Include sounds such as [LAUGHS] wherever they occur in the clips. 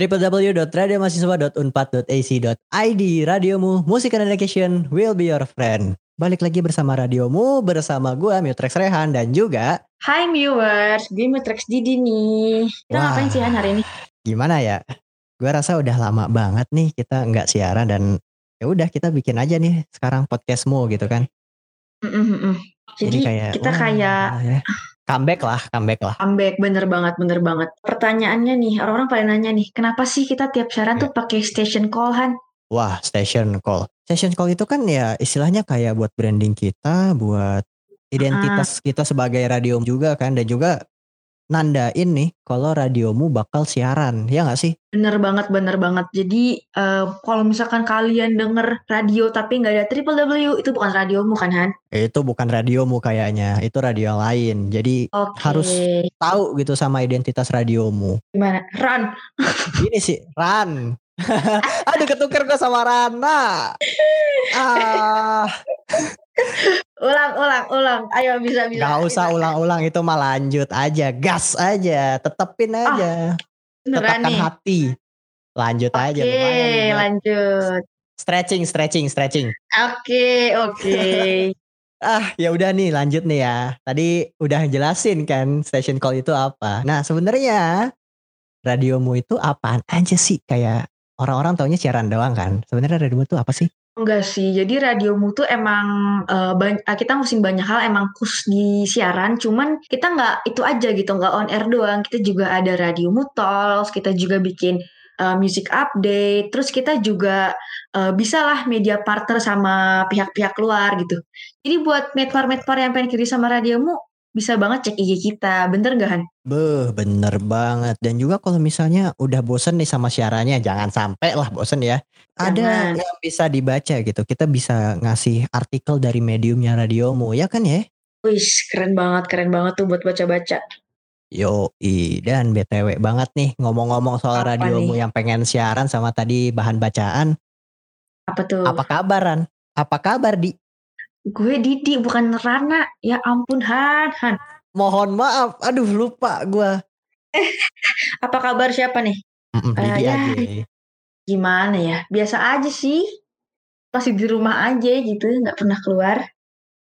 www.radiomahasiswa.unpad.ac.id Radiomu, Musik and Education will be your friend. Balik lagi bersama Radiomu, bersama gue Mutrex Rehan dan juga Hai viewers, gue Mutrex Didi nih. Kita Wah. ngapain sih hari ini? gimana ya? Gue rasa udah lama banget nih kita nggak siaran dan ya udah kita bikin aja nih sekarang podcastmu gitu kan. Mm-mm-mm. Jadi, kita wah, kayak ya. comeback lah, comeback lah. comeback, bener banget, bener banget. Pertanyaannya nih, orang-orang pada nanya nih, kenapa sih kita tiap siaran Iya. tuh pakai station call Han? Wah, station call. Station call itu kan ya istilahnya kayak buat branding kita, buat identitas kita sebagai radio juga kan dan juga nandain nih kalau radiomu bakal siaran, ya nggak sih? Bener banget, bener banget. Jadi eh, kalau misalkan kalian denger radio tapi nggak ada triple W, itu bukan radiomu kan Han? Itu bukan radiomu kayaknya, itu radio lain. Jadi Oke. Harus. tahu gitu sama identitas radiomu. Gimana? Run. Ini sih Ran. [LAUGHS] Aduh ketukar gue sama Rana. Ah, [LAUGHS] Ulang, ulang, ulang. Ayo bisa, bisa. nggak usah ulang-ulang itu mah lanjut aja, gas aja, tetepin aja, Beneran tetapkan nih. hati. Lanjut aja Oke, lumayan lanjut. stretching, stretching, stretching. Oke, oke. [LAUGHS] Ah, ya udah nih lanjut nih ya. Tadi udah jelasin kan station call itu apa. Nah, sebenarnya radiomu itu apaan aja sih? Kayak orang-orang taunya siaran doang kan. Sebenarnya radiomu itu apa sih? Enggak sih, jadi radiomu tuh emang eh, kita ngusin banyak hal emang khusus di siaran, cuman kita nggak itu aja gitu, nggak on air doang. Kita juga ada radio Talks, kita juga bikin eh, music update, terus kita juga eh, bisa lah media partner sama pihak-pihak luar gitu. Jadi buat medpar-medpar yang pengen kiri sama radiomu, bisa banget cek IG kita, bener gak Han? Beh, bener banget. Dan juga kalau misalnya udah bosen nih sama siarannya, jangan sampai lah bosen ya. Ada Jangan. yang bisa dibaca gitu. Kita bisa ngasih artikel dari mediumnya radiomu, ya kan ya? Wih, keren banget, keren banget tuh buat baca-baca. Yoi, dan BTW banget nih ngomong-ngomong soal Apa radiomu nih? yang pengen siaran sama tadi bahan bacaan. Apa tuh? Apa kabaran? Apa kabar di? Gue Didi bukan Rana. Ya ampun Han, Han. Mohon maaf, aduh lupa gua. [LAUGHS] Apa kabar siapa nih? Eh, Didi ya. aja. Gimana ya? Biasa aja sih. Masih di rumah aja gitu, nggak pernah keluar.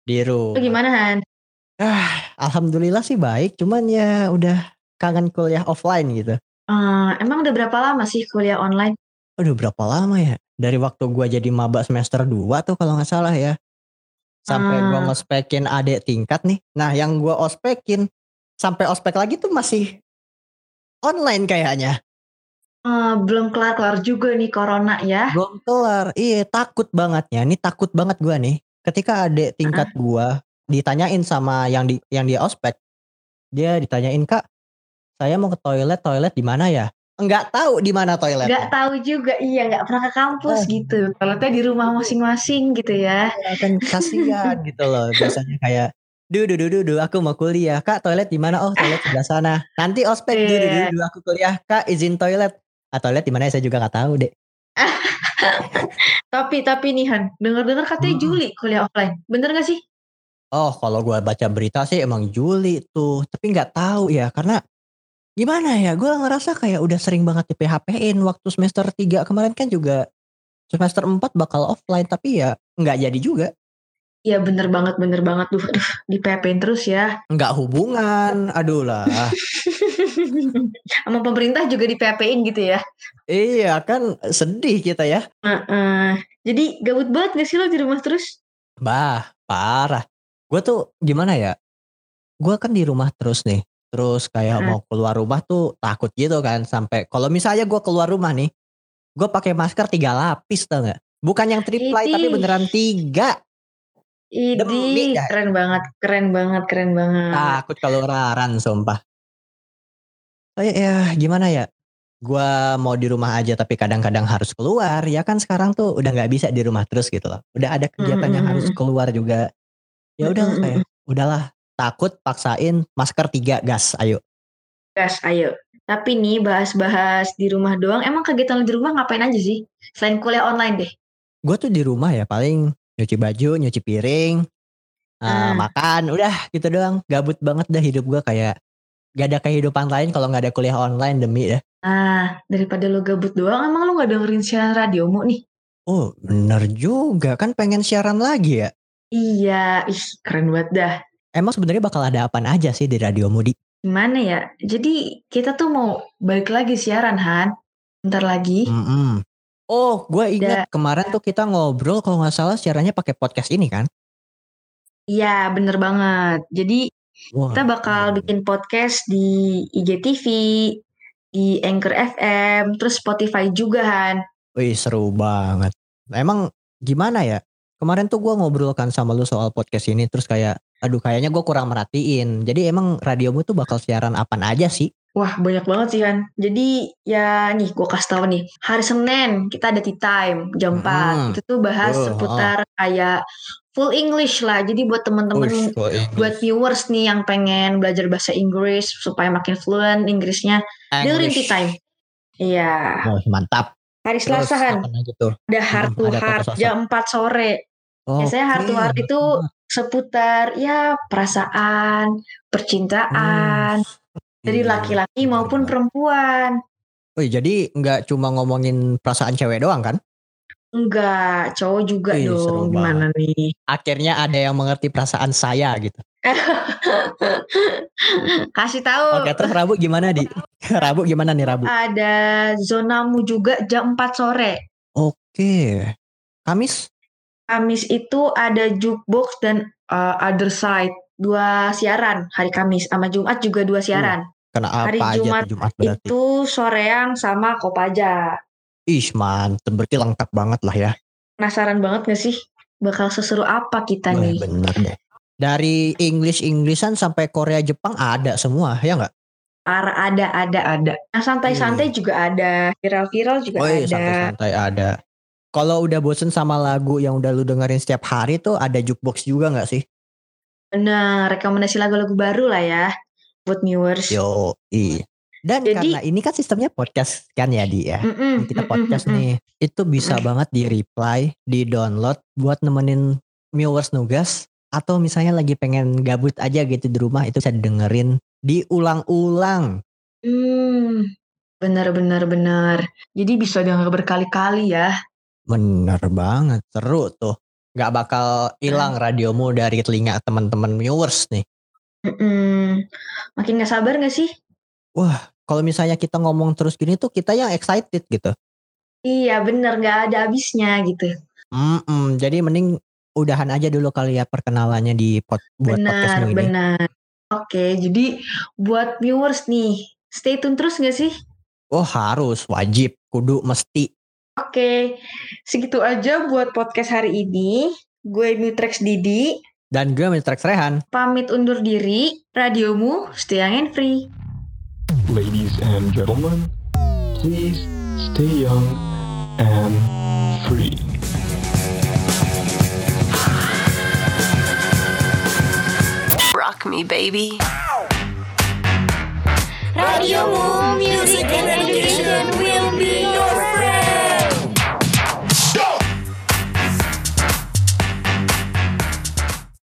Di rumah. gimana Han? Alhamdulillah sih baik, cuman ya udah kangen kuliah offline gitu. Eh, emang udah berapa lama sih kuliah online? Aduh berapa lama ya? Dari waktu gua jadi maba semester 2 tuh kalau nggak salah ya. Sampai gua Ah. ngospekin adik tingkat nih. Nah yang gua ospekin sampai ospek lagi tuh masih online kayaknya. Eh, belum kelar-kelar juga nih corona ya. Belum kelar. Iya takut banget ya. Ini takut banget gua nih. Ketika adik tingkat gua ditanyain sama yang di yang dia ospek. Dia ditanyain kak, saya mau ke toilet, toilet di mana ya? Enggak tahu di mana toiletnya. Nggak tahu juga, iya nggak pernah ke kampus Oh. gitu. Toiletnya di rumah masing-masing gitu ya. Ya kan kasihan gitu loh biasanya kayak du du du du, du, aku mau kuliah kak toilet di mana oh toilet sebelah sana nanti ospek du du du, Iya. du, aku kuliah kak izin toilet ah toilet di mana ya? saya juga nggak tahu deh [LAUGHS] Tapi tapi nih Han, dengar-dengar katanya Hmm. Juli kuliah offline. Bener gak sih? oh kalau gua baca berita sih emang Juli tuh tapi nggak tahu ya karena gimana ya gua ngerasa kayak udah sering banget di PHP-in waktu semester 3 kemarin kan juga semester 4 bakal offline tapi ya nggak jadi juga Iya bener banget, bener banget. Duh, aduh, di PHP-in terus ya. nggak hubungan aduh lah [LAUGHS] Sama pemerintah juga di PHP-in gitu ya. iya kan sedih kita ya Heeh. Jadi gabut banget gak sih lo di rumah terus? Bah, parah. Gue tuh gimana ya? Gue kan di rumah terus nih. Terus kayak Hmm. mau keluar rumah tuh takut gitu kan. Sampai kalau misalnya gue keluar rumah nih, gue pakai masker tiga lapis tau gak? Bukan yang triplay tapi beneran tiga. Idi, keren banget, keren banget, keren banget. Takut kalau raran sumpah. Kayak ya gimana ya? Gue mau di rumah aja tapi kadang-kadang harus keluar. Ya kan sekarang tuh udah nggak bisa di rumah terus gitu loh. Udah ada kegiatan yang harus keluar juga. Ya udah Mm-mm. kayak udahlah takut paksain masker tiga gas ayo. Gas, ayo. Tapi nih bahas-bahas di rumah doang. Emang kegiatan di rumah ngapain aja sih? Selain kuliah online deh. Gue tuh di rumah ya paling nyuci baju, nyuci piring, eh, Ah. makan, udah gitu doang. Gabut banget dah hidup gue kayak Gak ada kehidupan lain kalau nggak ada kuliah online demi ya. Nah, daripada lo gabut doang, emang lo gak dengerin siaran radiomu nih? Oh bener juga kan pengen siaran lagi ya. Iya, ih keren banget dah. Emang sebenarnya bakal ada apa aja sih di Radio Mudi? Gimana ya? Jadi kita tuh mau balik lagi siaran, Han. Bentar lagi. Mm-mm. Oh, gue ingat kemarin tuh kita ngobrol kalau nggak salah siarannya pakai podcast ini kan? Iya, bener banget. Jadi Wah. kita bakal bikin podcast di IGTV, di Anchor FM, terus Spotify juga, Han. Wih seru banget. Emang gimana ya? Kemarin tuh gue ngobrol kan sama lu soal podcast ini terus kayak aduh kayaknya gue kurang merhatiin. Jadi emang radiomu tuh bakal siaran apa aja sih? Wah banyak banget sih kan. Jadi ya nih gue kasih tau nih. Hari Senin kita ada tea time jam Hmm. 4. Itu tuh bahas Oh, seputar kayak full English lah. Jadi buat temen-temen buat viewers nih yang pengen belajar bahasa Inggris supaya makin fluent Inggrisnya, dengerin tea time. Iya. Oh, mantap. Hari Selasa kan ada heart to heart jam 4 sore. Biasanya heart to heart itu seputar ya perasaan, percintaan dari Iya, laki-laki bener maupun banget. perempuan. Wih, jadi nggak cuma ngomongin perasaan cewek doang kan? Enggak, cowok juga Wih, dong. Gimana nih? Akhirnya ada yang mengerti perasaan saya gitu. [LAUGHS] Kasih tahu. Oke, terus Rabu gimana di? [LAUGHS] Rabu gimana nih Rabu? Ada zonamu juga jam 4 sore. Oke. Kamis? Kamis itu ada jukebox dan uh, other side. Dua siaran hari Kamis sama Jumat juga dua siaran. Kena apa Hari aja Jumat Jumat berarti? Itu soreang sama Kopaja. Ih, mantep. Berarti lengkap banget lah ya. Penasaran banget gak sih? Bakal seseru apa kita Wah, nih? bener deh. Dari English Englishan sampai Korea Jepang ada semua, ya nggak? Para ada, ada, ada. Nah santai-santai juga ada. Viral-viral juga Oh iya, ada. santai-santai ada. Kalau udah bosen sama lagu yang udah lu dengerin setiap hari tuh ada jukebox juga nggak sih? Bener, rekomendasi lagu-lagu baru lah ya. Buat viewers. Yo, iya. Dan Jadi- karena ini kan sistemnya podcast kan ya di ya. Mm-mm, Kita mm-mm, podcast mm-mm. nih, itu bisa banget di reply, di download buat nemenin viewers nugas atau misalnya lagi pengen gabut aja gitu di rumah itu bisa dengerin diulang-ulang. Hmm, bener bener bener. Jadi bisa denger berkali-kali ya. Bener banget, seru tuh. Gak bakal hilang radiomu dari telinga teman-teman viewers nih. Mm-mm. Makin gak sabar gak sih? Kalau misalnya kita ngomong terus gini tuh kita yang excited gitu. Iya bener gak ada habisnya gitu. Mm-mm, jadi mending udahan aja dulu kali ya perkenalannya di pod, buat Benar podcastmu ini. benar. Oke, jadi buat viewers nih, stay tune terus gak sih? Oh harus, wajib, kudu, mesti. Oke, segitu aja buat podcast hari ini. Gue Mitrex Didi, Dan gue Mr. Rehan. pamit undur diri. Radiomu, stay young and free. Ladies and gentlemen, please stay young and free. Rock me, baby. Radiomu,